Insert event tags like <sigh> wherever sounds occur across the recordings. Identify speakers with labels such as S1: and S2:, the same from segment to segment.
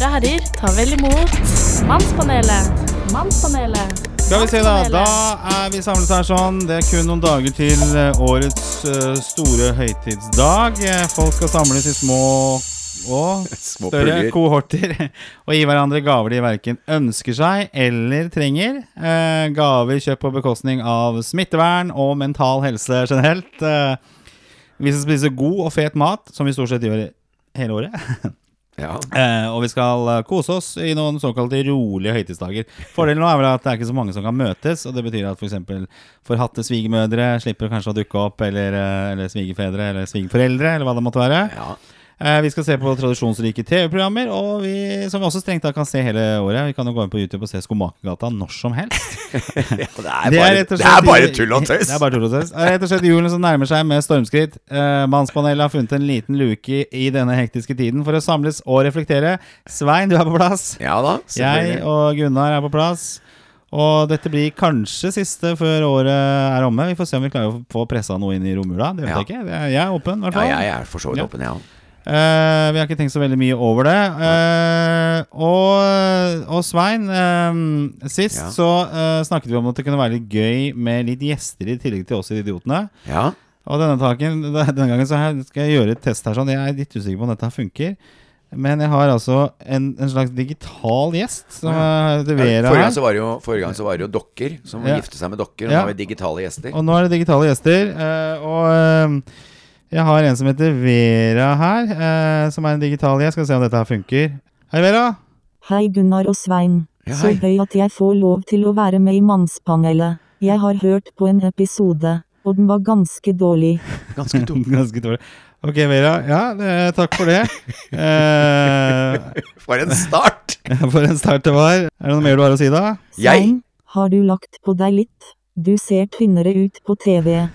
S1: Damer og herrer, ta vel imot Mannspanelet. Mannspanelet.
S2: Skal vi se, da. Da er vi samlet her sånn. Det er kun noen dager til eh, årets eh, store høytidsdag. Eh, Folk skal samles i små og <laughs> større kohorter <laughs> og gi hverandre gaver de verken ønsker seg eller trenger. Eh, gaver kjøpt på bekostning av smittevern og mental helse generelt. Vi skal spise god og fet mat, som vi stort sett gjør hele året. <laughs>
S3: Ja.
S2: Eh, og vi skal eh, kose oss i noen såkalte rolige høytidsdager. Fordelen nå er vel at det er ikke så mange som kan møtes, og det betyr at f.eks. For forhatte svigermødre slipper kanskje å dukke opp, eller, eh, eller svigerfedre eller svigerforeldre, eller hva det måtte være.
S3: ja.
S2: Eh, vi skal se på tradisjonsrike TV-programmer, og vi, som vi også strengt tatt kan se hele året. Vi kan jo gå inn på YouTube og se Skomakergata når som helst. <laughs>
S3: ja det, er bare, <laughs> det er bare tull og tøys.
S2: Det er bare tull og tøys. Rett og slett julen som nærmer seg med stormskritt. Uh, Mannspanelet har funnet en liten luke i denne hektiske tiden for å samles og reflektere. Svein, du er på plass.
S3: Ja da.
S2: Jeg og Gunnar er på plass. Og dette blir kanskje siste før året er omme. Vi får se om vi klarer å få pressa noe inn i romjula. Det vet
S3: Ja.
S2: jeg ikke. Jeg er åpen, i hvert
S3: Ja,
S2: fall.
S3: jeg er for så vidt
S2: Ja.
S3: åpen, jeg òg.
S2: Eh, vi har ikke tenkt så veldig mye over det. Uh, og, og Svein, eh, sist
S3: Ja.
S2: så snakket vi om at det kunne være litt gøy med litt gjester i tillegg til oss idiotene.
S3: Ja.
S2: Og denne, taken, <laughs> denne gangen så skal jeg gjøre et test her. Sånn. Jeg er litt usikker på om dette funker. Men jeg har altså en, en slags digital gjest som jeg leverer
S3: Forrige
S2: her.
S3: så var det jo, forrige gang så var det jo dokker som
S2: Ja.
S3: gifte seg med dokker. Og
S2: Ja.
S3: nå har vi digitale gjester.
S2: Og nå er det digitale gjester. og jeg har en som heter Vera her, eh, som er en digital jeg. Skal se om dette her funker. Hei, Vera.
S4: Hei Gunnar og Svein.
S3: Ja,
S4: Så
S3: hei.
S4: gøy at jeg får lov til å være med i Mannspanelet. Jeg har hørt på en episode, og den var ganske dårlig. <laughs>
S3: Ganske dum. <laughs>
S2: Ganske dårlig. Ok, Vera. Ja, eh, takk for det. Eh, <laughs>
S3: For en start!
S2: for en start det var. Er det noe mer du har å si, da?
S3: Jeg?
S4: Svein, har du lagt på deg litt? Du ser tynnere ut på TV.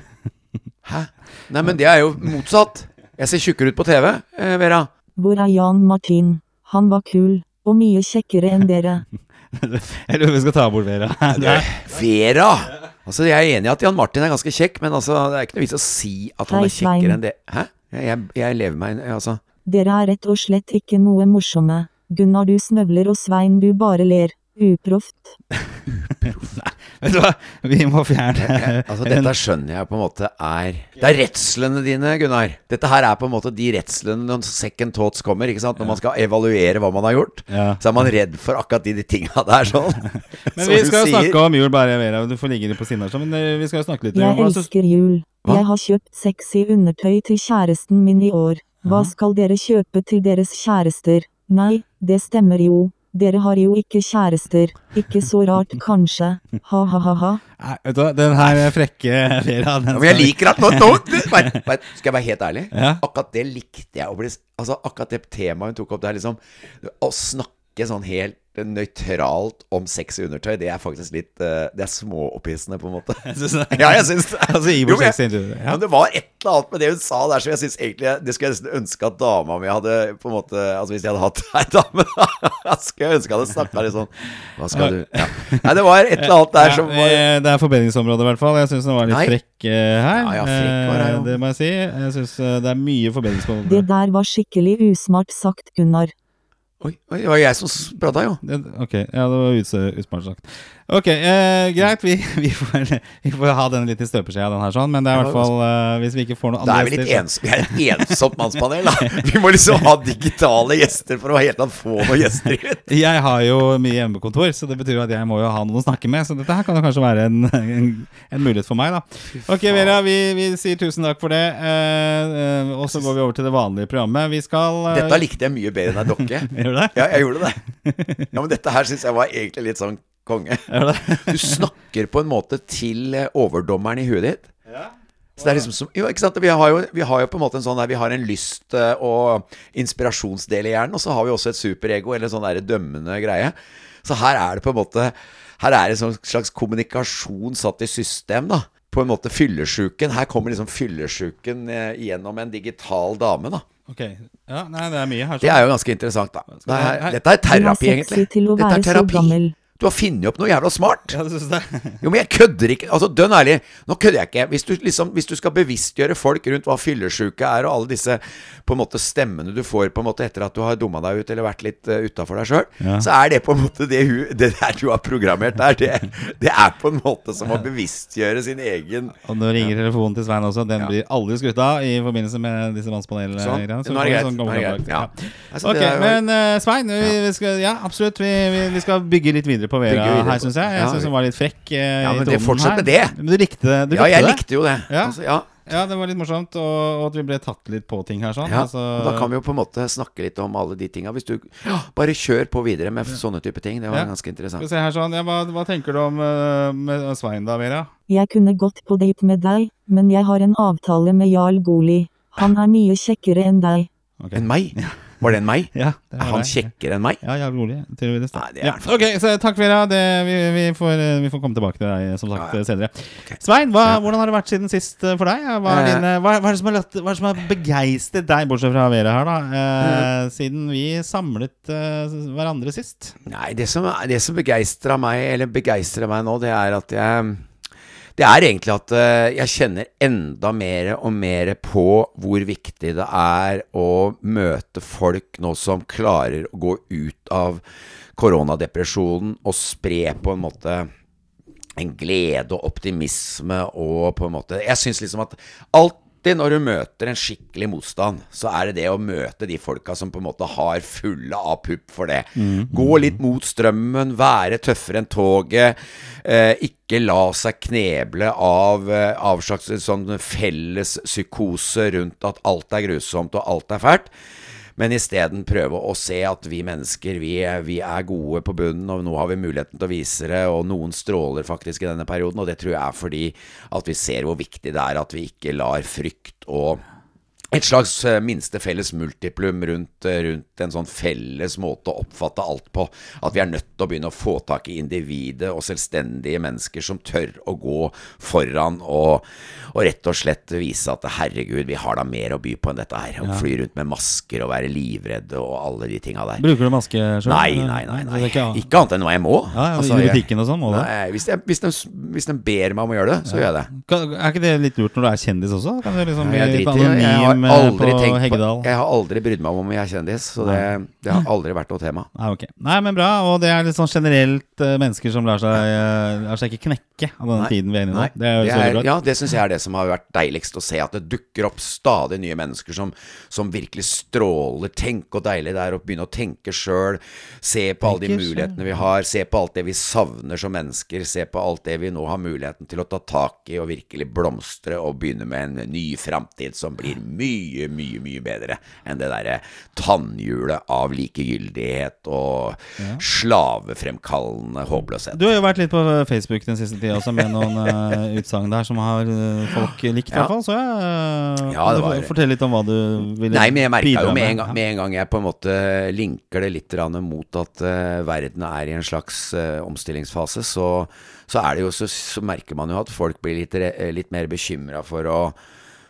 S3: Hæ? Nei, men det er jo motsatt. Jeg ser tjukkere ut på TV, eh, Vera.
S4: Hvor er Jan Martin? Han var kul, og mye kjekkere enn dere. <laughs>
S2: Jeg lurer på om vi skal ta bort Vera. <laughs> Nei.
S3: Vera! Altså, Jeg er enig i at Jan Martin er ganske kjekk, men altså, det er ikke noe vits å si at han
S4: Hei,
S3: er kjekkere enn det. Hæ? Jeg, jeg, jeg lever meg inn Altså
S4: Dere er rett og slett ikke noe morsomme. Gunnar du snøvler og Svein du bare ler. Uproft. <laughs>
S2: Vet du hva, vi må fjerne
S3: Altså Dette skjønner jeg på en måte er Det er redslene dine, Gunnar. Dette her er på en måte de redslene når second thoughts kommer. ikke sant? Når man skal evaluere hva man har gjort,
S2: Ja.
S3: så er man redd for akkurat de, de tinga der. sånn <laughs>
S2: Men vi skal jo snakke om jul, bare, Vera. Du får ligge litt på siden her, sånn, men eh, vi skal jo snakke litt om Jeg
S4: elsker jul.
S3: Hva?
S4: Jeg har kjøpt sexy undertøy til kjæresten min i år. Hva skal dere kjøpe til deres kjærester? Nei, det stemmer jo. Dere har jo ikke kjærester. Ikke så rart, kanskje. Ha-ha-ha-ha.
S2: Nei, vet du hva, den her frekke Vera den
S3: men jeg liker at nå, nå Skal jeg være helt ærlig?
S2: Ja.
S3: Akkurat det likte jeg Altså Akkurat det temaet hun tok opp, det er liksom Å snakke sånn helt nøytralt om sex i undertøy, det er faktisk litt eh, Det er småopphissende, på en måte. <laughs>
S2: Jeg
S3: Ja, jeg syns. <laughs>
S2: Altså,
S3: Jo. Ja. Men det var et eller annet med det hun sa der som jeg syns egentlig Det skulle jeg nesten ønske at dama mi hadde på en måte Altså Hvis jeg hadde hatt <laughs> ei dame, da skulle jeg ønske jeg hadde snakka litt sånn Hva skal du Ja. Nei, det var et eller annet der som var
S2: det er forbedringsområde, i hvert fall. Jeg syns den var litt
S3: Nei.
S2: frekk eh, her.
S3: Ja, ja, frekk var det,
S2: Eh, det må jeg si. Jeg syns det er mye
S4: Det der var skikkelig usmart sagt, Gunnar.
S3: Oi, oi, det var jeg som prata, jo.
S2: Ok, ja, det var sagt. Ok, eh, greit. Vi, <laughs> vi, får, vi får ha den litt i støpeskjea, den her, sånn. Men det er i hvert fall eh, Hvis vi ikke får noe
S3: Da
S2: andre
S3: er
S2: gjester,
S3: vi er et ensomt mannspanel, da. Vi må liksom ha digitale gjester for å helt tatt få noen gjester
S2: så- <laughs> Jeg har jo mye hjemmekontor, så det betyr at jeg må jo ha noen å snakke med. Så dette her kan jo kanskje være en, en, en mulighet for meg, da. Ok, Vera, vi, vi sier tusen takk for det. eh, eh, og så går vi over til det vanlige programmet. Vi skal eh,
S3: Dette likte jeg mye bedre enn ei dokke.
S2: Gjør du det?
S3: Ja, jeg gjorde det. Ja, Men dette her syns jeg var egentlig litt sånn konge.
S2: Du
S3: snakker på en måte til eh, overdommeren i huet ditt. Så det er liksom som, jo, ikke sant? Vi har jo, vi har jo på en måte en sånn der Vi har en lyst eh, og inspirasjonsdel i hjernen, og så har vi også et superego, eller en sånn der dømmende greie. Så her er det på en måte Her er det en slags kommunikasjon satt i system, da. På en måte fyllesjuken. Her kommer liksom fyllesjuken eh, gjennom en digital dame, da.
S2: Ok. Ja, nei, det er mye her.
S3: Det er jo ganske interessant, da. Det er, dette er terapi, egentlig. Dette er terapi. Du har funnet opp noe jævla smart.
S2: Ja, du synes det? <laughs>
S3: Jo, men jeg kødder ikke. Altså, dønn ærlig. Nå kødder jeg ikke. Hvis du, liksom, hvis du skal bevisstgjøre folk rundt hva fyllesyke er, og alle disse på en måte stemmene du får på en måte etter at du har dumma deg ut eller vært litt uh, utafor deg sjøl,
S2: Ja.
S3: så er det på en måte det, det der du har programmert der. Det, det er på en måte som å bevisstgjøre sin egen
S2: Og nå ringer telefonen til Svein også. Den
S3: Ja.
S2: blir aldri skrutt av i forbindelse med disse mannspanelene.
S3: Sånn. Nå er det greit.
S2: sånn
S3: er det greit. Ja. Altså,
S2: Ok,
S3: det
S2: men uh, Svein, vi, vi skal, ja absolutt. Vi, vi, vi skal bygge litt videre på Vera
S3: videre
S2: her, syns jeg. Jeg
S3: Ja,
S2: syns hun var litt frekk. eh,
S3: Ja, men det
S2: tonen
S3: fortsett med det.
S2: Men du likte, du
S3: Ja, jeg
S2: det?
S3: likte jo det.
S2: Ja.
S3: Altså, ja.
S2: Ja, det var litt morsomt, og, og at vi ble tatt litt på ting her sånn.
S3: Ja,
S2: altså,
S3: Da kan vi jo på en måte snakke litt om alle de tinga. Hvis du bare kjør på videre med sånne type ting. Det var
S2: Ja.
S3: ganske
S2: Skal
S3: interessant.
S2: vi se her sånn, ja, hva, hva tenker du om med Svein da, Vera?
S4: Jeg kunne gått på date med deg, men jeg har en avtale med Jarl Goli. Han er mye kjekkere enn deg.
S2: Okay.
S3: Enn meg? Var det en meg?
S2: Ja, det
S3: Er han
S2: det.
S3: kjekkere enn meg?
S2: Ja, jævlig rolig. Tydeligvis.
S3: Nei, det er
S2: ja.
S3: han
S2: Ok, så takk, Vera. Det, vi, vi, får, eh, vi får komme tilbake til deg som sagt
S3: Ja, ja.
S2: senere. Svein, hva,
S3: Ja.
S2: hvordan har det vært siden sist eh, for deg? Hva er, din, hva, hva er det som har, latt, hva er det som har begeistret deg, bortsett fra Vera her, da? Eh, Siden vi samlet eh, hverandre sist?
S3: Nei, det som, det som begeistra meg, eller begeistrer meg nå, det er at jeg Det er egentlig at eh, jeg kjenner enda mer og mer på hvor viktig det er å møte folk nå som klarer å gå ut av koronadepresjonen og spre på en måte en glede og optimisme og på en måte Jeg syns liksom at alltid når du møter en skikkelig motstand, så er det det å møte de folka som på en måte har fulle av pupp for det. Gå litt mot strømmen, være tøffere enn toget. Eh, ikke la seg kneble av, eh, av slags sånn felles psykose rundt at alt er grusomt og alt er fælt. Men isteden prøve å se at vi mennesker vi, vi er gode på bunnen, og nå har vi muligheten til å vise det, og noen stråler faktisk i denne perioden. Og det tror jeg er fordi at vi ser hvor viktig det er at vi ikke lar frykt og et slags eh, minste felles multiplum rundt, eh, rundt en sånn felles måte å oppfatte alt på. At vi er nødt til å begynne å få tak i individet og selvstendige mennesker som tør å gå foran og, og rett og slett vise at herregud, vi har da mer å by på enn dette her. Å fly rundt med masker og være livredde og alle de tinga der.
S2: Bruker du maske sjøl?
S3: Nei, nei, nei. Nei.
S2: Ikke, ja. ikke-
S3: annet enn hva jeg må.
S2: Ja, ja,
S3: Altså,
S2: I butikken og sånn? må du?
S3: Hvis, hvis, hvis de ber meg om å gjøre det, så gjør jeg det.
S2: Er ikke det litt lurt når du er kjendis også? Kan du liksom bli
S3: Jeg, driter i det. Aldri
S2: på
S3: tenkt på
S2: Heggedal?
S3: Jeg har aldri brydd meg om om jeg er kjendis, så det, det har aldri vært noe tema.
S2: Nei, okay. Nei, men bra. Og det er litt sånn generelt eh, mennesker som lar seg, eh, lar seg ikke knekke av denne
S3: Nei.
S2: tiden vi er inne i nå. Det er det er
S3: ja, det syns jeg er det som har vært deiligst å se. At det dukker opp stadig nye mennesker som, som virkelig stråler. Tenk og deilig det er å begynne å tenke sjøl. Se på alle de mulighetene vi har. Se på alt det vi savner som mennesker. Se på alt det vi nå har muligheten til å ta tak i og virkelig blomstre og begynne med en ny framtid som blir mye, mye, mye mye bedre enn det derre tannhjulet av likegyldighet og slavefremkallende håpløshet.
S2: Du har jo vært litt på Facebook den siste tida også med noen uh, <laughs> utsagn der som har uh, folk likt, i
S3: Ja.
S2: hvert fall. Så ja,
S3: Ja, det var-
S2: Fortell litt om hva du ville
S3: Nei, men jeg merka jo med en, gang, med en gang jeg på en måte linker det litt mot at verden er i en slags omstillingsfase, så, så er det jo så, så merker man jo at folk blir litt, litt mer bekymra for å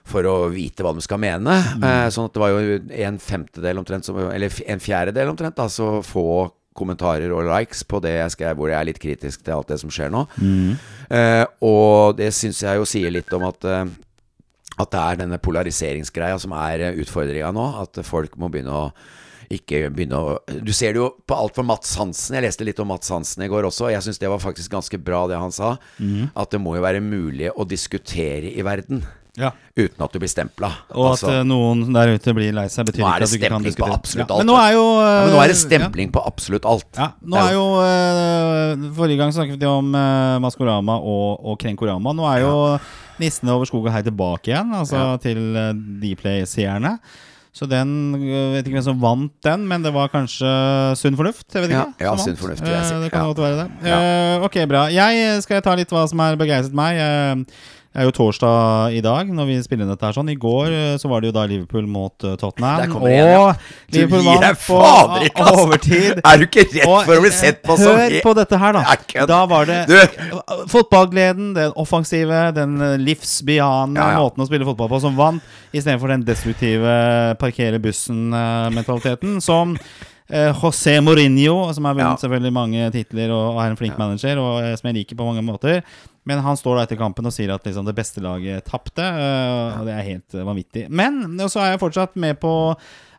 S3: for å vite hva de skal mene. Mm. sånn at det var jo en femtedel omtrent, som, eller en fjerdedel omtrent, da, så få kommentarer og likes på det jeg skrev, hvor jeg er litt kritisk til alt det som skjer nå. Eh, og det syns jeg jo sier litt om at eh, at det er denne polariseringsgreia som er eh, utfordringa nå. At folk må begynne å ikke begynne å Du ser det jo på alt for Mats Hansen. Jeg leste litt om Mats Hansen i går også. Jeg syns det var faktisk ganske bra, det han sa. At det må jo være mulig å diskutere i verden
S2: Ja.
S3: uten at du blir stempla.
S2: Og at eh, noen der ute blir lei seg, betyr ikke at du ikke kan
S3: stempling på
S2: diskutere.
S3: absolutt
S2: ja.
S3: alt,
S2: Men nå er jo
S3: ja, men nå er det
S2: eh,
S3: stempling på absolutt alt.
S2: Ja, nå er jo eh, Forrige gang snakket vi om uh, Maskorama og, og Krenkorama. Nå er jo Nissene over skog og hei tilbake igjen, altså til uh, Dplay-seerne. Så den jeg Vet ikke hvem som vant den, men det var kanskje Sunn Fornuft? Jeg vet ikke.
S3: ja,
S2: ja.
S3: Sunn Fornuft, vil jeg si.
S2: Det kan godt være det. Ok, bra. Jeg skal ta litt hva som har begeistret meg. Eh, det er jo torsdag i dag når vi spiller inn dette her sånn. I går eh, så var det jo da Liverpool mot eh, Tottenham.
S3: Der igjen, ja.
S2: og Liverpool vant på
S3: i
S2: overtid.
S3: Er du ikke redd
S2: Og,
S3: for å bli sett på som
S2: Hør på dette her, da. Da var det
S3: Du.
S2: fotballgleden, den offensive, den eh, livsbejaende
S3: Ja, ja.
S2: måten å spille fotball på som vant, istedenfor den destruktive parkere bussen-mentaliteten som eh, José Mourinho, som har vunnet
S3: Ja.
S2: selvfølgelig mange titler og, er en flink manager, og eh, som jeg liker på mange måter. Men han står da etter kampen og sier at liksom, det beste laget tapte, eh, og det er helt eh, vanvittig. Men så er jeg fortsatt med på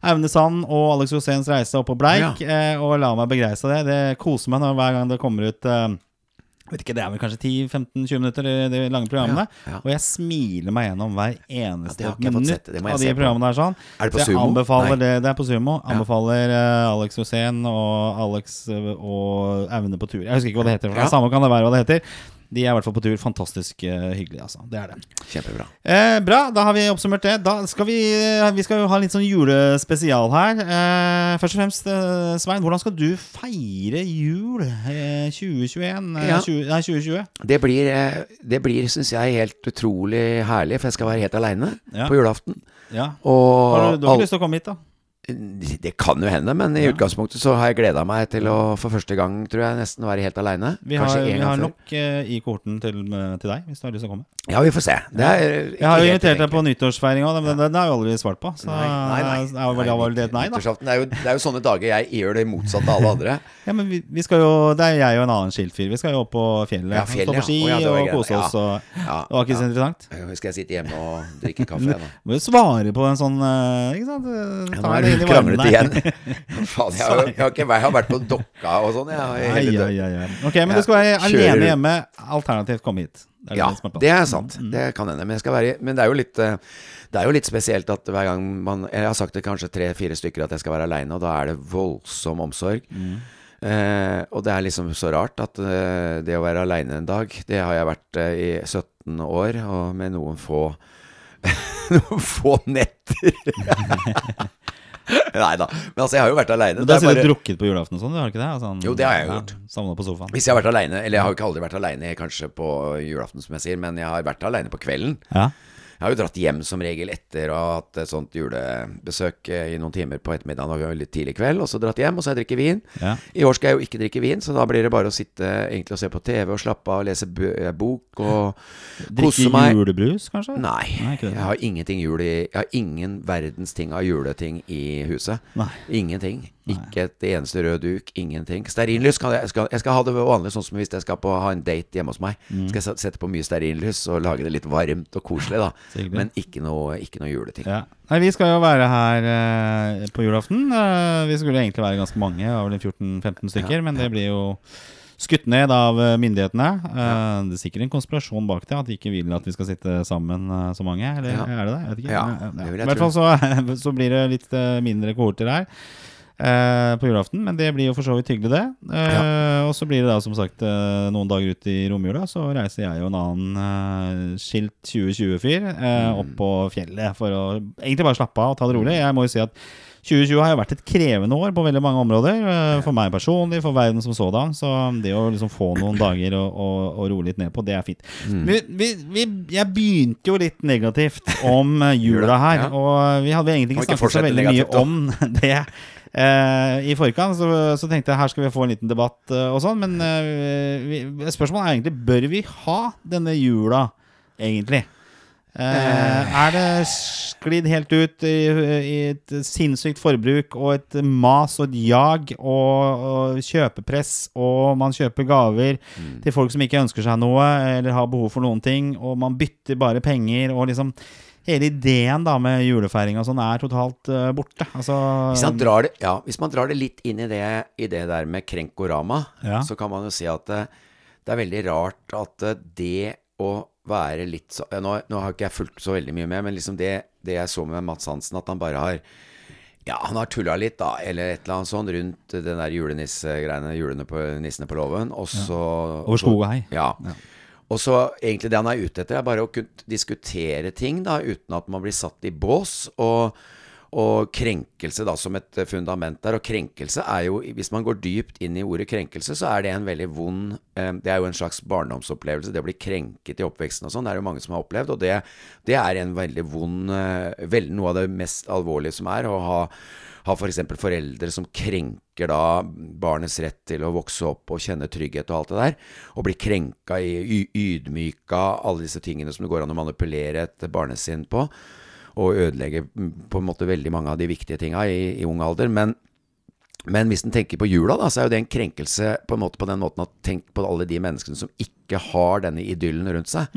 S2: Aune Sand og Alex Roséns reise opp på Bleik, eh, og la meg begreise det. Det koser meg når hver gang det kommer ut eh, vet ikke, Det er vel kanskje 10-15-20 minutter, de, lange programmene.
S3: Ja, ja.
S2: Og jeg smiler meg gjennom hver eneste
S3: fått
S2: minutt av de programmene der. sånn
S3: Er det på Sumo?
S2: Det, det er på Sumo. Anbefaler uh, Alex Rosén og Alex uh, og Aune på tur. Jeg husker ikke hva det heter.
S3: Ja.
S2: Samme kan det være hva det heter. De er i hvert fall på tur. Fantastisk uh, hyggelig, altså. Det er det.
S3: Kjempebra.
S2: Eh, bra, da har vi oppsummert det. Da skal vi, eh, vi skal jo ha litt sånn julespesial her. Eh, først og fremst, eh, Svein, hvordan skal du feire jul eh, 2021? Eh,
S3: Ja.
S2: 20, nei, 2020?
S3: Det blir, det blir syns jeg, helt utrolig herlig, for jeg skal være helt aleine
S2: Ja.
S3: på julaften.
S2: Ja.
S3: Og
S2: du, du har ikke lyst til å komme hit, da?
S3: Det kan jo hende, men i
S2: Ja.
S3: utgangspunktet så har jeg gleda meg til å for første gang, tror jeg, nesten være helt aleine.
S2: Vi har, vi har nok eh, i korten til, til deg, hvis du har lyst til å komme.
S3: Ja, vi får se. Det er
S2: Jeg har jo invitert deg på nyttårsfeiring òg, men den har jo aldri svart på. Så
S3: Nei, nei, nei.
S2: er vel- det et nei, da.
S3: Det er, jo, det er jo sånne dager jeg gjør det motsatte av alle andre.
S2: Ja, men vi, vi skal jo, Det er jeg og en annen skiltfyr. Vi skal jo opp på fjellet.
S3: Ja, fjellet,
S2: Stå på ski
S3: ja. Ja,
S2: og kose oss.
S3: Ja.
S2: Og,
S3: Ja,
S2: det var ikke så
S3: ja.
S2: interessant.
S3: Skal jeg sitte hjemme og drikke kaffe? da?
S2: Må jo svare på en sånn eh, Ikke sant?
S3: Ja,
S2: Ta
S3: nå er du
S2: inn i varmen
S3: kranglet
S2: der.
S3: igjen. <laughs> Faen, jeg, har, jeg, har ikke, jeg har vært på Dokka og sånn. Jeg,
S2: Ja,
S3: ja,
S2: ai. Ok, men
S3: Ja,
S2: du skal være alene hjemme, alternativt komme hit. Det
S3: Ja, det er sant. Det kan hende. Men, være, men det er litt eh, Det er jo litt spesielt at hver gang man Jeg har sagt det kanskje tre-fire stykker at jeg skal være aleine, og da er det voldsom omsorg. Eh, og det er liksom så rart at eh, det å være aleine en dag, det har jeg vært eh, i 17 år, og med noen få <laughs> Noen få netter. <laughs> Nei da. Men altså, jeg har jo vært aleine.
S2: Du har bare... drukket på julaften og sånn, du har ikke det? Altså,
S3: Jo, det har jeg gjort.
S2: Samla på sofaen.
S3: Hvis jeg har vært aleine, eller jeg har jo ikke aldri vært aleine kanskje på julaften, som jeg sier, men jeg har vært aleine på kvelden.
S2: Ja.
S3: Jeg har jo dratt hjem som regel etter å ha hatt et sånt julebesøk eh, i noen timer på ettermiddagen og veldig tidlig kveld, og så dratt hjem, og så har jeg drukket vin.
S2: Ja.
S3: I år skal jeg jo ikke drikke vin, så da blir det bare å sitte egentlig og se på TV og slappe av, lese bø eh, bok og <laughs> kose
S2: Drikke julebrus, kanskje?
S3: Nei,
S2: Nei,
S3: jeg har ingenting jul i Jeg har ingen verdens ting av juleting i huset.
S2: Nei.
S3: Ingenting. Ikke et eneste rød duk. Ingenting. Stearinlys skal jeg, jeg, skal, jeg skal ha det vanlig, sånn som hvis jeg skal på, ha en date hjemme hos meg.
S2: Mm.
S3: Skal jeg sette på mye stearinlys og lage det litt varmt og koselig, da. <laughs> Men ikke noe, ikke noe juleting.
S2: Ja. Nei, vi skal jo være her eh, på julaften. Eh, vi skulle egentlig være ganske mange, av var 14-15 stykker,
S3: Ja,
S2: men det blir jo skutt ned av eh, myndighetene. Eh, Det er sikkert en konspirasjon bak det, at de ikke vil at vi skal sitte sammen eh, så mange. Eller
S3: Ja.
S2: er det det? Jeg vet ikke.
S3: Ja,
S2: Ja,
S3: det vil
S2: I hvert fall så, <laughs> så blir det litt mindre kohorter her. Eh, på julaften, men det blir jo for så vidt hyggelig, det. Eh, Og så blir det da som sagt eh, noen dager ut i romjula, så reiser jeg og en annen eh, skilt 2020-fyr eh,
S3: Mm.
S2: opp på fjellet for å egentlig bare slappe av og ta det rolig. Jeg må jo si at 2020 har jo vært et krevende år på veldig mange områder. For meg personlig, for verden som sådan. Så det å liksom få noen dager og, og, og roe litt ned på, det er fint.
S3: Mm.
S2: Vi, vi, vi, jeg begynte jo litt negativt om jula her. Og vi hadde egentlig ikke snakket så veldig mye om <laughs> det. Eh, I forkant så, så tenkte jeg her skal vi få en liten debatt eh, og sånn, men eh, vi, spørsmålet er egentlig bør vi ha denne jula, egentlig? Eh, er det sklidd helt ut i, i et sinnssykt forbruk og et mas og et jag og, og kjøpepress, og man kjøper gaver til folk som ikke ønsker seg noe eller har behov for noen ting, og man bytter bare penger og liksom Hele ideen da med julefeiring og sånn er totalt uh, borte. Altså,
S3: Hvis man, drar det, ja, hvis man drar det litt inn i det, i det der med krenkorama,
S2: Ja.
S3: så kan man jo si at det, det er veldig rart at uh, det å være litt så, ja, nå, nå har ikke jeg fulgt så veldig mye med, men liksom det, det jeg så med Mats Hansen, at han bare har ja, han har tulla litt, da, eller et eller annet sånt, rundt den der julenissegreiene, julene på, nissene på låven, og så
S2: Over skog og hei.
S3: Ja.
S2: Ja.
S3: Og så egentlig det han er ute etter, er bare å kunne diskutere ting da, uten at man blir satt i bås. Og, og krenkelse da som et eh, fundament der. Og krenkelse er jo, hvis man går dypt inn i ordet krenkelse, så er det en veldig vond eh, Det er jo en slags barndomsopplevelse. Det å bli krenket i oppveksten og sånn, det er jo mange som har opplevd. Og det, det er en veldig vond eh, vel, Noe av det mest alvorlige som er å ha ha f.eks. For foreldre som krenker da barnets rett til å vokse opp og kjenne trygghet og alt det der, og blir krenka ydmyka, alle disse tingene som det går an å manipulere et barnesinn på, og ødelegge mm, på en måte veldig mange av de viktige tinga i, i ung alder. Men Men hvis en tenker på jula, da, så er jo det en krenkelse på en måte på den måten at tenk på alle de menneskene som ikke har denne idyllen rundt seg.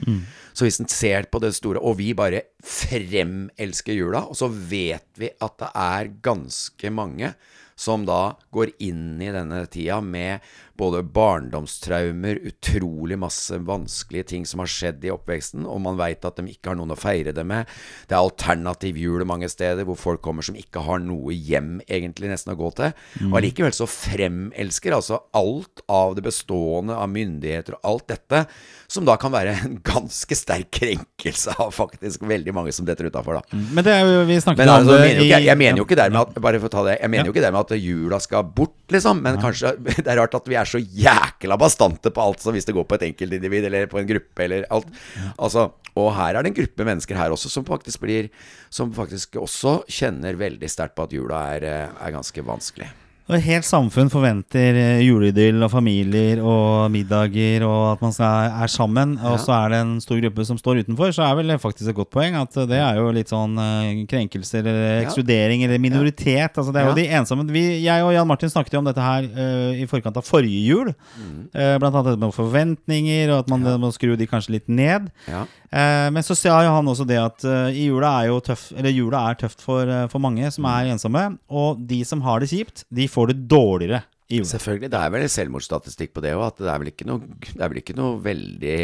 S3: Så hvis en ser på det store Og vi bare fremelsker jula, og så vet vi at det er ganske mange som da går inn i denne tida med både barndomstraumer, utrolig masse vanskelige ting som har skjedd i oppveksten, og man veit at de ikke har noen å feire det med. Det er alternativ jul mange steder, hvor folk kommer som ikke har noe hjem egentlig nesten å gå til. Og allikevel så fremelsker altså alt av det bestående av myndigheter og alt dette, som da kan være en ganske sterk krenkelse av faktisk veldig mange som detter utafor, da.
S2: Men det er jo, vi snakket
S3: Men
S2: om
S3: altså,
S2: det
S3: mener ikke, jeg, mener jo ikke dermed at Bare for å ta det Jeg mener jo ikke dermed at jula skal bort, liksom. Men kanskje <laughs> det er rart at vi er så jækla bastante på alt som hvis det går på et enkeltindivid eller på en gruppe eller alt. Altså, og her er det en gruppe mennesker her også som faktisk blir Som faktisk også kjenner veldig sterkt på at jula er, eh, er ganske vanskelig.
S2: Og et helt samfunn forventer eh, juleidyll og familier og middager og at man skal, er sammen. Og så er det en stor gruppe som står utenfor. Så er vel faktisk et godt poeng at det er jo litt sånn eh, krenkelser eller ekskludering eller minoritet. Altså det er jo de ensomme. Vi, jeg og Jan Martin snakket jo om dette her uh, i forkant av forrige jul.
S3: Mm.
S2: Uh, blant annet dette med forventninger og at man må skru de kanskje litt ned.
S3: Ja.
S2: Uh, men så sa jo han også det at uh, i jula er jo tøff Eller jula er tøft for, for mange som er ensomme. Og de som har det kjipt, de får det dårligere jula.
S3: Selvfølgelig. Det er vel selvmordsstatistikk på det òg. At det er noe, det er vel ikke noe veldig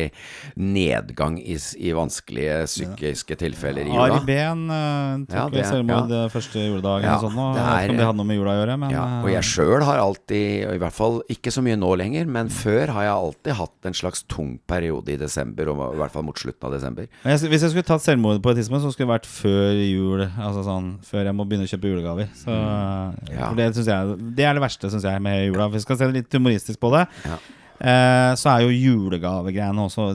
S3: nedgang i, i vanskelige psykiske tilfeller i
S2: Ari. Behn uh, tok
S3: Ja, det-
S2: selvmord
S3: ja.
S2: eh, første juledag
S3: Ja,
S2: sånn. Og
S3: det
S2: jeg vet
S3: er-
S2: ikke om det hadde noe med jula å gjøre, men
S3: Ja, og
S2: eh,
S3: jeg sjøl har alltid, i hvert fall ikke så mye nå lenger, men før har jeg alltid hatt en slags tung periode i desember, og i hvert fall mot slutten av desember.
S2: jeg, Hvis jeg skulle tatt selvmord på et tidspunkt, så skulle det vært før jul. Altså sånn, Før jeg må begynne å kjøpe julegaver. Så,
S3: Mm. Ja.
S2: Det, jeg, det er det verste, syns jeg, med jula. Vi skal se litt humoristisk på det.
S3: Ja.
S2: Eh, så er jo julegavegreiene også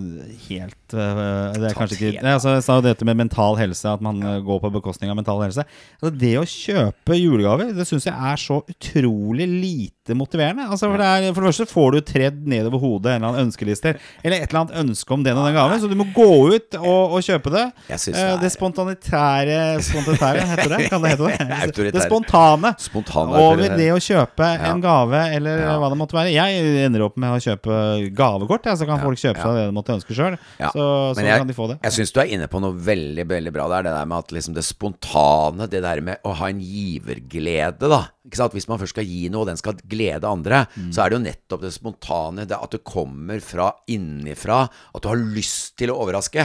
S2: helt eh, Det er kanskje ikke nei, altså, Jeg sa jo dette med mental helse, at man eh, går på bekostning av mental helse. Altså, det å kjøpe julegaver, det syns jeg er så utrolig lite motiverende. Altså, for, det er, for det første får du tredd nedover hodet en eller annen ønskeliste, eller et eller annet ønske om den og den gaven, så du må gå ut og, og kjøpe det. Eh,
S3: det er-
S2: det spontanitære Spontanitære, heter det? Kan det hete det? <laughs> Det spontane
S3: spontane
S2: over det å kjøpe
S3: Ja.
S2: en gave, eller
S3: Ja.
S2: hva det måtte være. Jeg ender opp med å kjøpe gavekort, så kan folk kjøpe seg det de måtte ønske sjøl.
S3: Ja,
S2: Så, så
S3: jeg,
S2: kan de få det.
S3: Jeg syns du er inne på noe veldig veldig bra der. Det der med at liksom det spontane, det der med å ha en giverglede, da. Hvis man først skal gi noe, og den skal glede andre,
S2: Mm.
S3: så er det jo nettopp det spontane, det at det kommer fra innifra, at du har lyst til å overraske.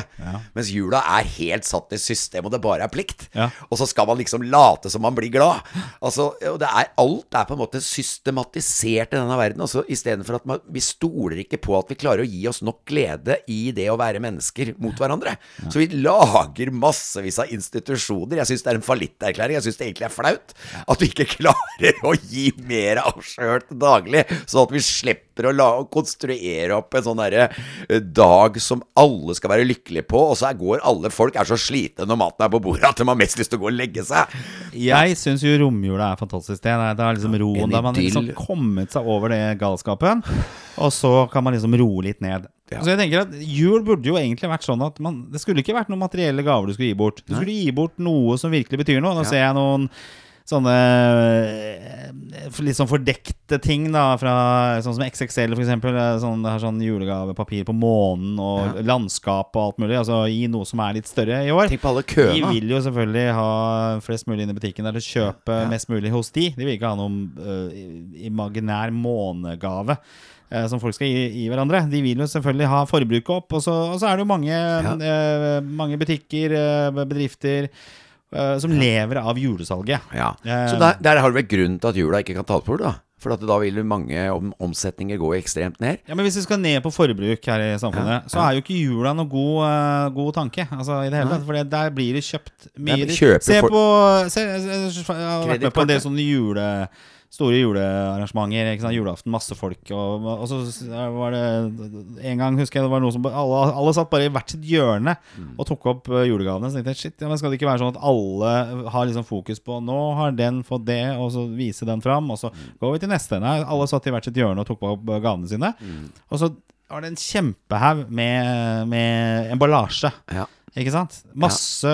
S3: Mens jula er helt satt i system, og det bare er plikt.
S2: Ja.
S3: Og så skal man liksom late som man blir glad. Altså, det er, alt er på en måte systematisert i denne verden. Altså, Istedenfor at man, vi stoler ikke på at vi klarer å gi oss nok glede i det å være mennesker mot hverandre. Så vi lager massevis av institusjoner. Jeg syns det er en fallitterklæring. Jeg syns det egentlig er flaut at vi ikke klarer å gi mer av sjøl til daglig, sånn at vi slipper å la, konstruere opp en sånn derre eh, dag som alle skal være lykkelige på, og så går alle folk er så slitne når maten er på bordet at de har mest lyst til å gå og legge seg.
S2: Jeg syns jo romjula er fantastisk. Det er, det er liksom roen. Da man liksom kommet seg over det galskapen, og så kan man liksom roe litt ned.
S3: Ja.
S2: Så jeg tenker at Jul burde jo egentlig vært sånn at man, det skulle ikke vært noen materielle gaver du skulle gi bort. Du skulle gi bort noe som virkelig betyr noe. Nå
S3: Ja.
S2: ser jeg noen sånne eh, litt sånn fordekte ting, da, fra sånn som XXL, for eksempel. eh, Sånn, det har sånn julegavepapir på månen og landskap og alt mulig. Altså gi noe som er litt større i år.
S3: Tenk på alle
S2: De vil jo selvfølgelig ha flest mulig inn i butikken der til å kjøpe mest mulig hos de. De vil ikke ha noen uh, imaginær månegave. eh, Som folk skal gi, gi hverandre. De vil jo selvfølgelig ha forbruket opp. Og så, og så er det jo mange, eh, mange butikker, eh, bedrifter, eh, som lever av julesalget.
S3: Ja.
S2: Eh,
S3: Så der, der har du vel grunn til at jula ikke kan tas bort, da? For da vil mange om, omsetninger gå ekstremt ned.
S2: Ja, men Hvis vi skal ned på forbruk her i samfunnet, så er jo ikke jula noe god, uh, god tanke. Altså i det hele tatt For der blir det kjøpt mye Se på se, se, Jeg har vært med på en del sånne jule Store julearrangementer. Julaften, masse folk. Og, og så var det En gang husker jeg det var noe som Alle, alle satt bare i hvert sitt hjørne
S3: Mm.
S2: og tok opp eh, julegavene. Så tenkte jeg shit, ja, men skal det ikke være sånn at alle har liksom fokus på Nå har den fått det, og så vise den fram, og så
S3: Mm.
S2: går vi til neste. Nei, alle satt i hvert sitt hjørne og tok opp eh, gavene sine.
S3: Mm.
S2: Og så var det en kjempehaug med, med emballasje.
S3: Ja.
S2: Ikke sant? Masse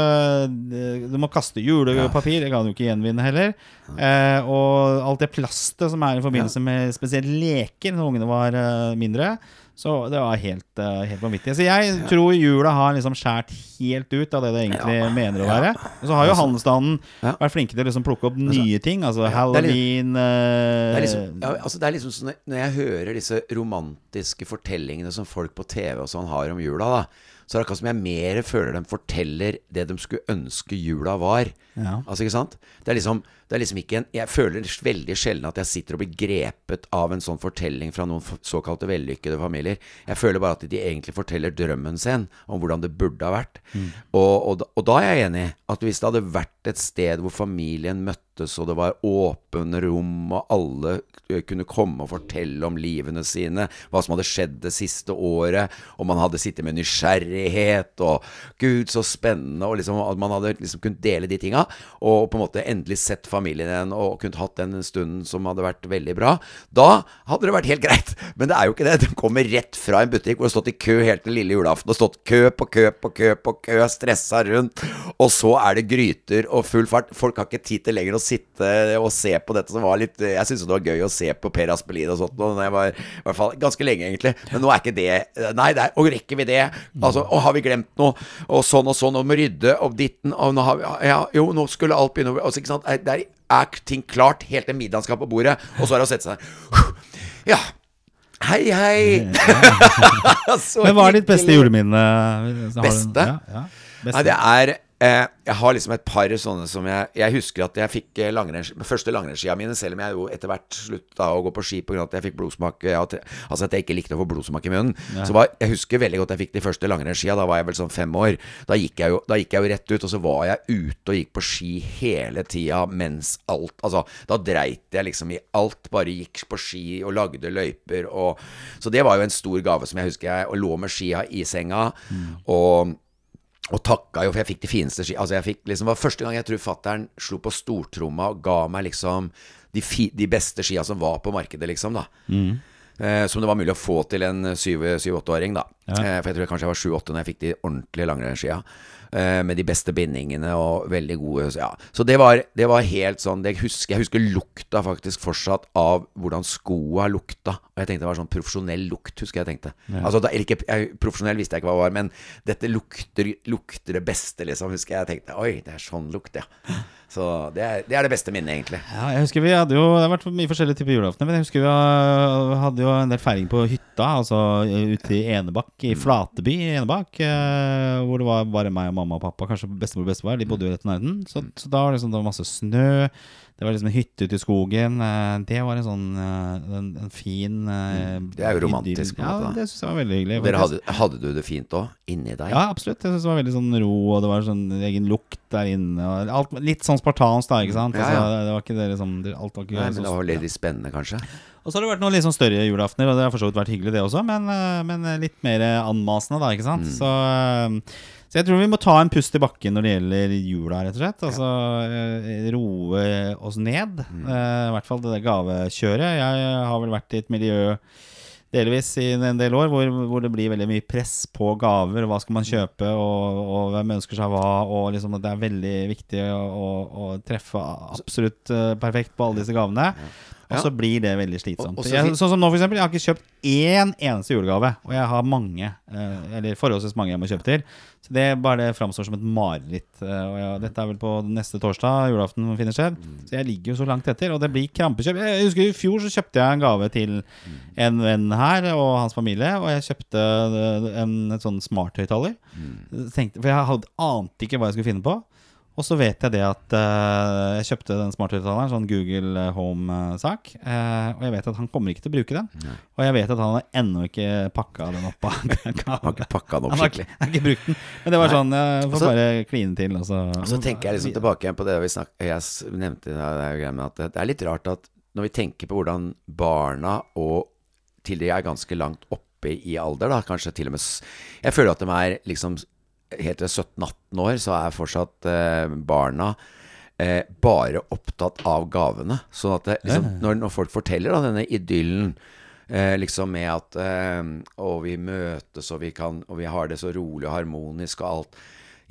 S2: Du må kaste julepapir, det kan du ikke gjenvinne heller. Eh, og alt det plastet som er i forbindelse med spesielt leker når ungene var eh, mindre. Så det var helt, uh, helt vanvittig. Så jeg tror jula har liksom skåret helt ut av det det egentlig mener å være. Og så har jo handelsstanden
S3: Ja.
S2: vært flinke til å liksom plukke opp nye ting. Altså
S3: det er liksom,
S2: halloween
S3: Det er
S2: eh,
S3: liksom, altså det er liksom sånn Når jeg hører disse romantiske fortellingene som folk på TV og sånn har om jula, da, så er det akkurat som jeg mer føler de forteller det de skulle ønske jula var.
S2: Ja.
S3: Altså, ikke sant? Det er liksom, det er liksom ikke en Jeg føler veldig sjelden at jeg sitter og blir grepet av en sånn fortelling fra noen såkalte vellykkede familier. Jeg føler bare at de egentlig forteller drømmen sin om hvordan det burde ha vært. Og, og, da- og da er jeg enig at hvis det hadde vært et sted hvor familien møttes, og det var åpne rom, og alle kunne komme og fortelle om livene sine, hva som hadde skjedd det siste året, og man hadde sittet med nysgjerrighet, og gud, så spennende, og liksom, at man hadde liksom kunnet dele de tinga, og på en måte endelig sett familien igjen, og kunnet hatt den stunden som hadde vært veldig bra, da hadde det vært helt greit. Men det er jo ikke det. De kommer rett fra en butikk hvor det har stått i kø helt til lille julaften, og stått kø på kø på kø på kø, stressa rundt, og så er det gryter og full fart. Folk har ikke tid til lenger å sitte og se på dette som var litt Jeg syntes det var gøy å se på Per Aspelid og sånt, og jeg var, i hvert fall ganske lenge, egentlig. Men nå er ikke det Nei, det er, og rekker vi det? Altså, og har vi glemt noe? Og sånn og sånn, og må rydde, og ditten, og nå har vi ja, Jo, nå skulle alt begynne å altså, ikke sant? Er- Der er ting klart helt til middagen skal på bordet, og så er det å sette seg. Ja. Hei, hei. <laughs> <laughs>
S2: Men hva er ditt beste juleminne?
S3: Beste?
S2: Ja, ja. Beste.
S3: Nei, det er eh, Jeg har liksom et par sånne som jeg Jeg husker at jeg fikk eh, langrenns, første langrennsskia mine, selv om jeg jo etter hvert slutta å gå på ski pga. at jeg fikk blodsmak jeg, at, Altså at jeg ikke likte å få blodsmak i munnen. Så var, Jeg husker veldig godt jeg fikk de første langrennsskia. Da var jeg vel sånn fem år. Da gikk, jeg jo, da gikk jeg jo rett ut, og så var jeg ute og gikk på ski hele tida mens alt Altså, da dreit jeg liksom i alt. Bare gikk på ski og lagde løyper og Så det var jo en stor gave som jeg husker jeg Og lå med skia i senga. Og og takka jo, for jeg fikk de fineste ski Altså jeg fikk liksom, Det var første gang jeg tror fattern slo på stortromma og ga meg liksom de, fi, de beste skia som var på markedet, liksom. da eh, Som det var mulig å få til en 7-8-åring, da. Eh, for jeg tror kanskje jeg var 7-8 når jeg fikk de ordentlige langrennsskia. Eh, med de beste bindingene og veldig gode ja. Så det var, det var helt sånn det husker, Jeg husker lukta faktisk fortsatt av hvordan skoa lukta. Og jeg tenkte det var sånn profesjonell lukt, husker jeg tenkte. Altså, da, ikke, jeg, Profesjonell visste jeg ikke hva det var, men dette lukter, lukter det beste, liksom. Husker jeg. jeg tenkte oi, det er sånn lukt, ja. Så det er det, er det beste minnet, egentlig.
S2: Ja, jeg husker vi hadde jo Det har vært mye forskjellige typer julaftener, men jeg husker vi hadde jo en del feiring på hytta, altså ute i Enebakk, i Flateby i Enebakk, eh, hvor det var bare meg og mamma og pappa, kanskje bestemor og bestefar, de bodde jo rett i nærheten. Så, så da var det, liksom, det var masse snø, det var liksom en hytte ute i skogen. eh, Det var en sånn eh, en, en fin eh,
S3: Det er jo romantisk, på en
S2: Ja,
S3: måte, da.
S2: det syns jeg var veldig hyggelig.
S3: Dere hadde, hadde du det fint òg, inni deg?
S2: Ja, absolutt. Jeg synes det var veldig sånn ro, og det var sånn egen lukt der inne. Alt, litt sånn spartansk, da, ikke sant?
S3: Ja,
S2: Altså,
S3: ja.
S2: det, det var ikke det liksom Alt var ikke
S3: Nei, men det var litt spennende, kanskje.
S2: og så har det vært noen litt sånn større julaftener, og det har for så vidt vært hyggelig, det også, men, men litt mer anmasende, da, ikke sant. Så, eh, så jeg tror vi må ta en pust i bakken når det gjelder jula, rett og slett. Altså ja. roe oss ned. Eh, I hvert fall det der gavekjøret. Jeg har vel vært i et miljø delvis i en del år hvor, hvor det blir veldig mye press på gaver. Hva skal man kjøpe, og, og hvem ønsker seg hva. Og liksom at det er veldig viktig å, å, å treffe absolutt eh, perfekt på alle disse gavene. Og så blir det veldig slitsomt.
S3: Og- og så
S2: jeg, sånn som nå, for eksempel. Jeg har ikke kjøpt én eneste julegave. Og jeg har mange, eh, eller forholdsvis mange jeg må kjøpe til. Så det bare framstår som et mareritt. Eh, Og jeg, dette er vel på neste torsdag, julaften finner sted. Så jeg ligger jo så langt etter, og det blir krampekjøp. Jeg husker I fjor så kjøpte jeg en gave til en venn her og hans familie, og jeg kjøpte en, en, en sånn smarthøyttaler. Tenkte- For jeg hadde, ante ikke hva jeg skulle finne på. Og så vet jeg det at uh, jeg kjøpte den smarthøyttaleren, sånn Google Home-sak. Uh, og jeg vet at han kommer ikke til å bruke den. Og jeg vet at han har ennå ikke pakka <laughs> den opp.
S3: Han har ikke pakka den opp skikkelig.
S2: ikke, han har ikke brukt den. Men det var
S3: Nei.
S2: sånn Jeg får
S3: Og så-
S2: bare kline til, og så
S3: Og så tenker jeg liksom tilbake igjen på det vi snakket, jeg nevnte det at det, det er litt rart at når vi tenker på hvordan barna og til de er ganske langt oppe i alder, da, kanskje til og med Jeg føler at de er liksom helt til 17-18 år, så er fortsatt eh, barna eh, bare opptatt av gavene. Sånn at det, liksom, når, når folk forteller da, denne idyllen eh, liksom med at eh, Og vi møtes, og vi, kan, og vi har det så rolig og harmonisk og alt.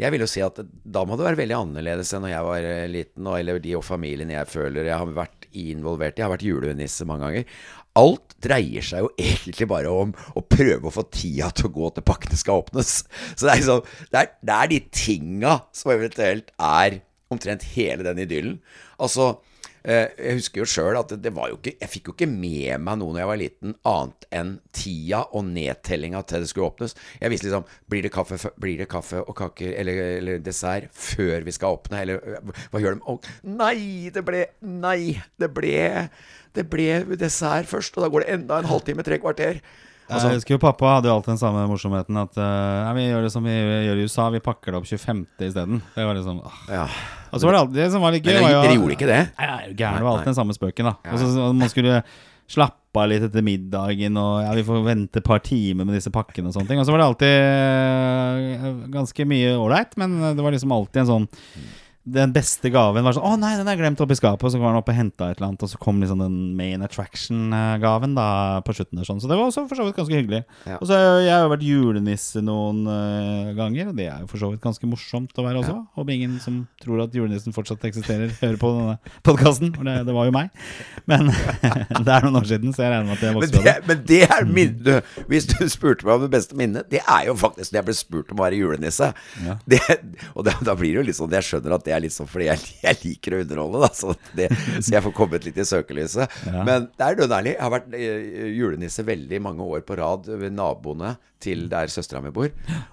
S3: Jeg vil jo si at da må det være veldig annerledes enn når jeg var eh, liten, og, eller de og familien jeg føler jeg har vært involvert i. Jeg har vært julenisse mange ganger. Alt dreier seg jo egentlig bare om å prøve å få tida til å gå til pakkene skal åpnes. Så det er, liksom, det er, det er de tinga som eventuelt er omtrent hele den idyllen. Altså jeg husker jo sjøl at det, var jo ikke Jeg fikk jo ikke med meg noe når jeg var liten, annet enn tida og nedtellinga til det skulle åpnes. Jeg visste liksom Blir det kaffe, blir det kaffe og kaker eller, eller, dessert før vi skal åpne? Eller hva gjør de? Og, nei, det ble Nei, det ble Det ble dessert først, og da går det enda en halvtime, tre kvarter.
S2: Altså, jeg husker jo Pappa hadde jo alltid den samme morsomheten at uh, vi gjør det som vi gjør i USA, vi pakker det opp 25. isteden. Det var liksom uh.
S3: ja.
S2: Og så var det alltid det som var litt gøy.
S3: Men dere gjorde ikke det?
S2: Nei, gæren. Det var alltid den samme spøken, da. Og så Man skulle slappe av litt etter middagen, og ja, vi får vente et par timer med disse pakkene og sånne ting. Og så var det alltid uh, ganske mye ålreit, men det var liksom alltid en sånn den beste gaven var sånn 'Å nei, den er glemt oppi skapet.' Og så var han opp og henta et eller annet, og så kom liksom den main attraction-gaven da på slutten. sånn Så det var også for så vidt ganske hyggelig. Ja. Og så har jeg jo vært julenisse noen uh, ganger, og det er jo for så vidt ganske morsomt å være også. Ja. Håper ingen som tror at julenissen fortsatt eksisterer, hører på denne podkasten. For det, det, var jo meg. Men <laughs> det er noen år siden, så jeg regner med at jeg vokste
S3: opp. Men det er minnet Hvis du spurte meg om det beste minnet, det er jo faktisk da jeg ble spurt om å være julenisse. Ja. Det, og det, da blir det jo litt sånn Jeg skjønner at det er litt sånn fordi jeg, <laughs> jeg liker å underholde, da, så, det, så, jeg får kommet litt i søkelyset. Ja. Men det er dønnærlig. Jeg har vært eh, julenisse veldig mange år på rad ved naboene til der søstera mi bor.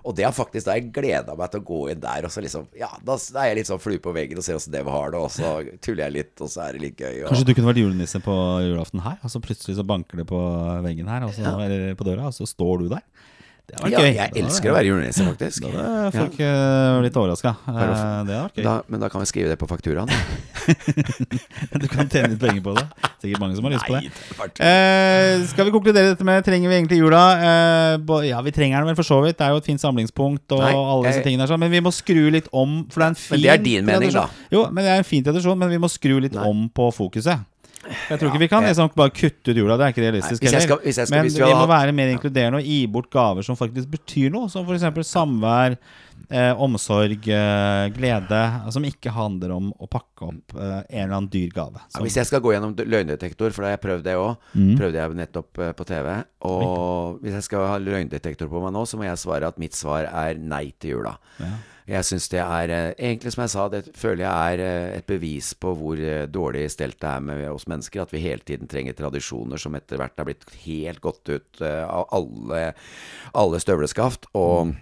S3: Og det har faktisk da jeg gleda meg til å gå inn der, og så liksom Ja, da, da er jeg litt sånn flue på veggen og ser åssen det har det, og så tuller jeg litt, og så er det litt gøy. Og...
S2: Kanskje du kunne vært julenisse på julaften her, og så plutselig så banker det på veggen her, og så, ja. eller på døra, og så står du der.
S3: Ja, gøy. Jeg elsker å være julenisse, faktisk.
S2: Da hadde folk ja. litt overraska.
S3: Eh, men da kan vi skrive det på fakturaen. <laughs>
S2: du kan tjene litt penger på det. Sikkert mange som har lyst på det. Eh, skal vi konkludere dette med Trenger vi egentlig jula? Eh, ja, vi trenger den vel for så vidt. Det er jo et fint samlingspunkt og Nei, alle disse tingene der, sånn. Men vi må skru litt om. For det er en fin
S3: Men det er din mening, da.
S2: Jo, men det er en fin tradisjon, men vi må skru litt Nei. om på fokuset. Jeg tror ikke vi kan liksom bare kutte ut jula. Det er ikke realistisk
S3: Nei, skal, skal,
S2: Men vi, må være mer inkluderende og gi bort gaver som faktisk betyr noe. Som f.eks. samvær, eh, omsorg, eh, glede. Som ikke handler om å pakke opp eh, en eller annen dyr gave.
S3: Ja, hvis jeg skal gå gjennom løgndetektor, for da har jeg prøvd det òg, mm. prøvde jeg nettopp eh, på TV. Og hvis jeg skal ha løgndetektor på meg nå, så må jeg svare at mitt svar er nei til jula. Ja. Jeg syns det er eh, Egentlig, som jeg sa, det føler jeg er eh, et bevis på hvor eh, dårlig stelt det er med oss mennesker. At vi hele tiden trenger tradisjoner som etter hvert har blitt helt gått ut av alle, alle støvleskaft. Og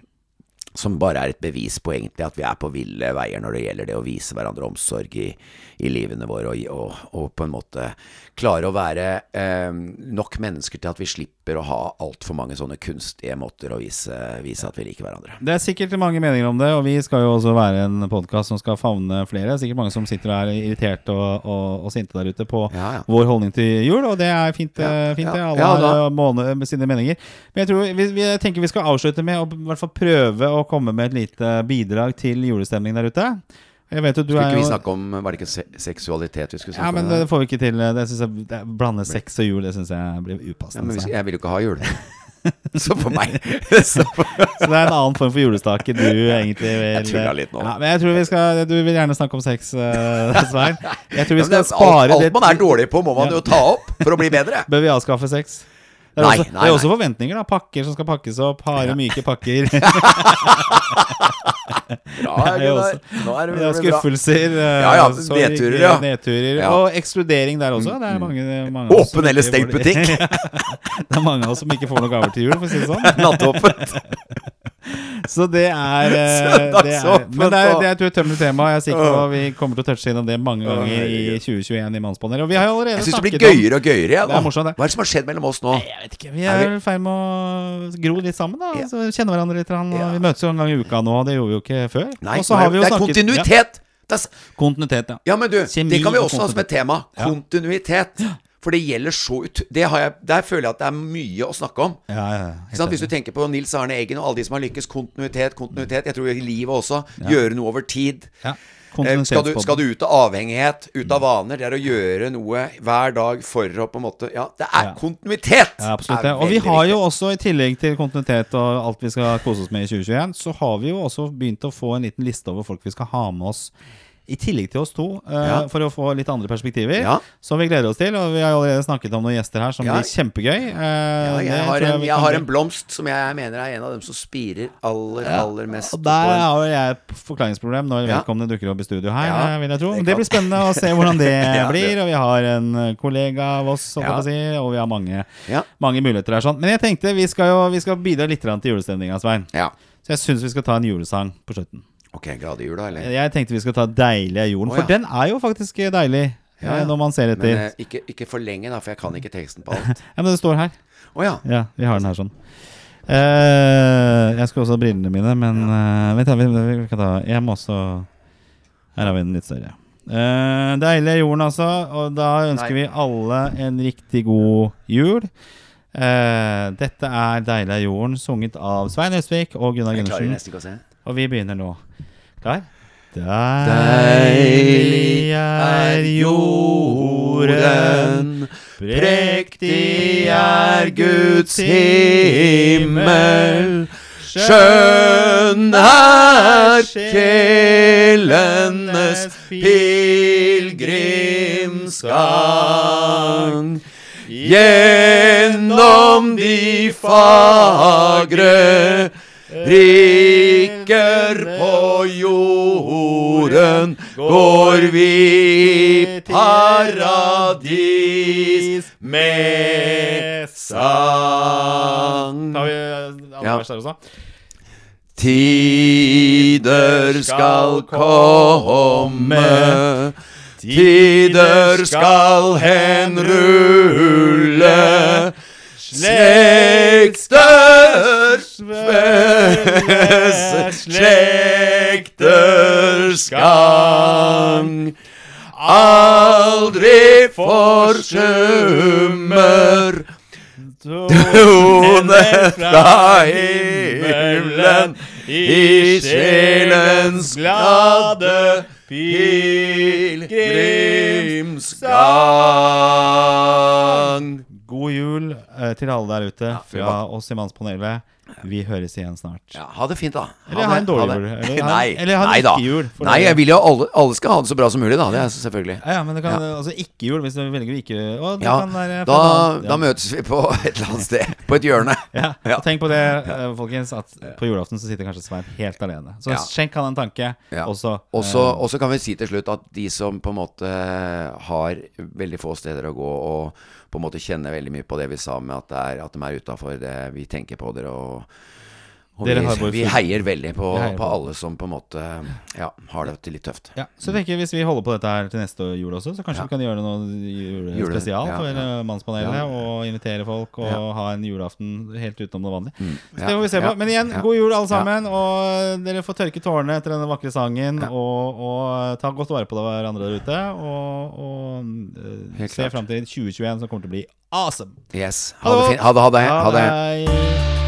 S3: som bare er et bevis på egentlig at vi er på ville veier når det gjelder det å vise hverandre omsorg i, i livene våre, og, og, og, på en måte klare å være eh, nok mennesker til at vi slipper å ha altfor mange sånne kunstige måter å vise, vise, at vi liker hverandre.
S2: Det er sikkert mange meninger om det, og vi skal jo også være en podkast som skal favne flere. Det er sikkert mange som sitter og er irriterte og, og, sinte der ute på ja, ja. vår holdning til jul, og det er fint, ja, eh, fint det. Alle har måned sine meninger. Men jeg, tror, vi, vi, jeg tenker vi skal avslutte med å i hvert fall prøve å komme med et lite bidrag til julestemningen der ute.
S3: Jeg vet jo, du skulle ikke vi snakke om Var det ikke se seksualitet vi skulle snakke
S2: om? Ja, men det får vi ikke til. Det synes jeg, det, Blande sex og jul, det syns jeg blir upassende. Ja,
S3: men altså. jeg vil jo ikke ha jul. <laughs> Så for meg <laughs>
S2: så, så, det er en annen form for julestake du egentlig vil
S3: Jeg tulla litt nå.
S2: Ja, men jeg tror vi skal Du vil gjerne snakke om sex, uh, Svein. Jeg tror vi skal ja, spare
S3: alt, alt man er dårlig på, må man jo ta opp for å bli bedre. <laughs>
S2: Bør vi avskaffe sex? Det er, nei, også, nei, det er også forventninger. da Pakker som skal pakkes opp. Harde, myke pakker. <laughs> <laughs>
S3: bra. Nå er det
S2: ja, skuffelser.
S3: Eh, ja, ja, nedturer, ja.
S2: nedturer ja. Og ekskludering der også. Det er mange, mange
S3: Åpen eller stengt butikk. <laughs>
S2: det er mange av oss som ikke får noen gaver til jul, for å si det sånn.
S3: Nattåpent. <laughs>
S2: Så det er, eh, <laughs> det er Men det er, det er et utømmelig tema. Jeg er sikker på Vi kommer til å touche innom det mange ganger i 2021 i Mannspanelet. Og vi har jo allerede
S3: Jeg syns det blir gøyere og gøyere. Ja,
S2: det er morsomt, det.
S3: Hva er det som har skjedd mellom oss nå?
S2: Jeg vet ikke, Vi er i ferd med å gro litt sammen. da ja. Så Kjenne hverandre litt. Ja. Vi møtes jo en gang i uka nå, det gjorde vi jo ikke før.
S3: Nei, det er snakket, kontinuitet!
S2: Ja. Kontinuitet, ja.
S3: ja men du, Kjemi det kan vi også ha som et tema. Kontinuitet. For det gjelder så ut... Jeg, der føler jeg at det er mye å snakke om.
S2: Ja,
S3: ja, Hvis du tenker på Nils Arne Eggen og alle de som har lykkes. Kontinuitet, kontinuitet. Jeg tror i livet også. Gjøre noe over tid.
S2: Ja.
S3: Eh, Skal du, skal du ut av avhengighet, ut av vaner, det er å gjøre noe hver dag for å på en måte Ja, det er
S2: Ja.
S3: kontinuitet!
S2: Ja, absolutt. Og vi har jo også, i tillegg til kontinuitet og alt vi skal kose oss med i 2021, så har vi jo også begynt å få en liten liste over folk vi skal ha med oss. I tillegg til oss to, uh,
S3: Ja.
S2: for å få litt andre perspektiver.
S3: Ja.
S2: Som vi gleder oss til. Og vi har allerede snakket om noen gjester her som
S3: Ja.
S2: blir kjempegøy. Uh,
S3: ja,
S2: det
S3: jeg, har en, jeg har en blomst som jeg mener er en av dem som spirer aller, aller mest.
S2: Og der har jeg et forklaringsproblem når vedkommende dukker opp i studio her.
S3: Ja,
S2: eh, vil jeg tro.
S3: det
S2: Det, blir spennende å se hvordan <laughs> det blir. Og vi har en kollega av oss, si, og vi har mange, mange muligheter her. Sånn. Men jeg tenkte vi skal jo vi skal bidra litt til julestemninga, Svein.
S3: ja.
S2: Så jeg syns vi skal ta en julesang på slutten.
S3: Ok, glade jul, eller?
S2: Jeg tenkte vi skal ta 'Deilig er jorden',
S3: Å,
S2: for
S3: ja.
S2: den er jo faktisk deilig.
S3: Ja,
S2: eh,
S3: ja.
S2: Når man ser etter.
S3: Men eh, ikke, ikke for lenge, da, for jeg kan ikke teksten på alt. <laughs>
S2: Ja, men det står her.
S3: Å ja.
S2: Ja, vi har den her sånn. Eh, jeg skal også ha brillene mine, men eh, vent, da, vi, vi kan ta Jeg må også Her har vi den litt større. Eh, deilig er jorden, altså. Og da ønsker vi alle en riktig god jul. Eh, dette er 'Deilig er jorden', sunget av Svein Østvik og Gunnar
S3: Jeg klarer
S2: Gundersen.
S3: nesten ikke å se.
S2: Og vi begynner nå. Klar?
S3: Deilig er jorden, prektig er Guds himmel. Skjønn er sjelenes pilegrimsgang. Gjennom de fagre riker på jorden går vi i paradis med sang.
S2: Vi eh, andre
S3: Ja.
S2: vers der også?
S3: Tider skal komme, tider skal henrulle. Slekter slekters gang. Aldri forsummer Tonen fra himmelen i sjelens glade pilegrimsgang.
S2: God jul eh, til alle der ute fra oss i Mannspanelet. Vi høres igjen snart.
S3: Ja, ha det fint, da.
S2: Eller ha en
S3: det,
S2: dårlig
S3: det.
S2: jul, eller ha <laughs> en-
S3: Nei,
S2: eller ha en
S3: nei da.
S2: ikke-jul, for
S3: Nei,
S2: det-
S3: jeg vil jo alle, alle skal ha det så bra som mulig, da. Det er selvfølgelig.
S2: Ja, ja, men det kan altså ikke jul hvis du velger å ikke å, det
S3: Ja,
S2: kan være
S3: da,
S2: for ja.
S3: da møtes vi på et eller annet sted. På et hjørne. <laughs>
S2: Ja,
S3: Ja.
S2: og Tenk på det, eh, folkens, at på julaften så sitter kanskje Svein helt alene. Så
S3: Ja.
S2: skjenk han en tanke.
S3: Ja. Og så
S2: eh,
S3: og så kan vi si til slutt at de som på en måte har veldig få steder å gå, og på en måte kjenner veldig mye på det vi sa med at, er, at de er utafor det, vi tenker på dere. og og vi, vi heier veldig på,
S2: heier
S3: på
S2: på.
S3: alle som på en måte ja, har det litt tøft.
S2: ja, så jeg tenker Hvis vi holder på dette her til neste jul også, så kanskje
S3: Ja.
S2: vi kan gjøre noe julespesial
S3: ja,
S2: for eh, Mannspanelet. Og invitere folk og ha en julaften helt utenom det vanlige.
S3: Mm.
S2: Så det får vi se på. Men igjen, god jul alle sammen. Og dere får tørke tårene etter denne vakre sangen. Og, og ta godt vare på hverandre der ute. Og, og eh, se fram til 2021, som kommer til å bli awesome.
S3: Yes. Ha det fint. Ha det, ha det. Ha det.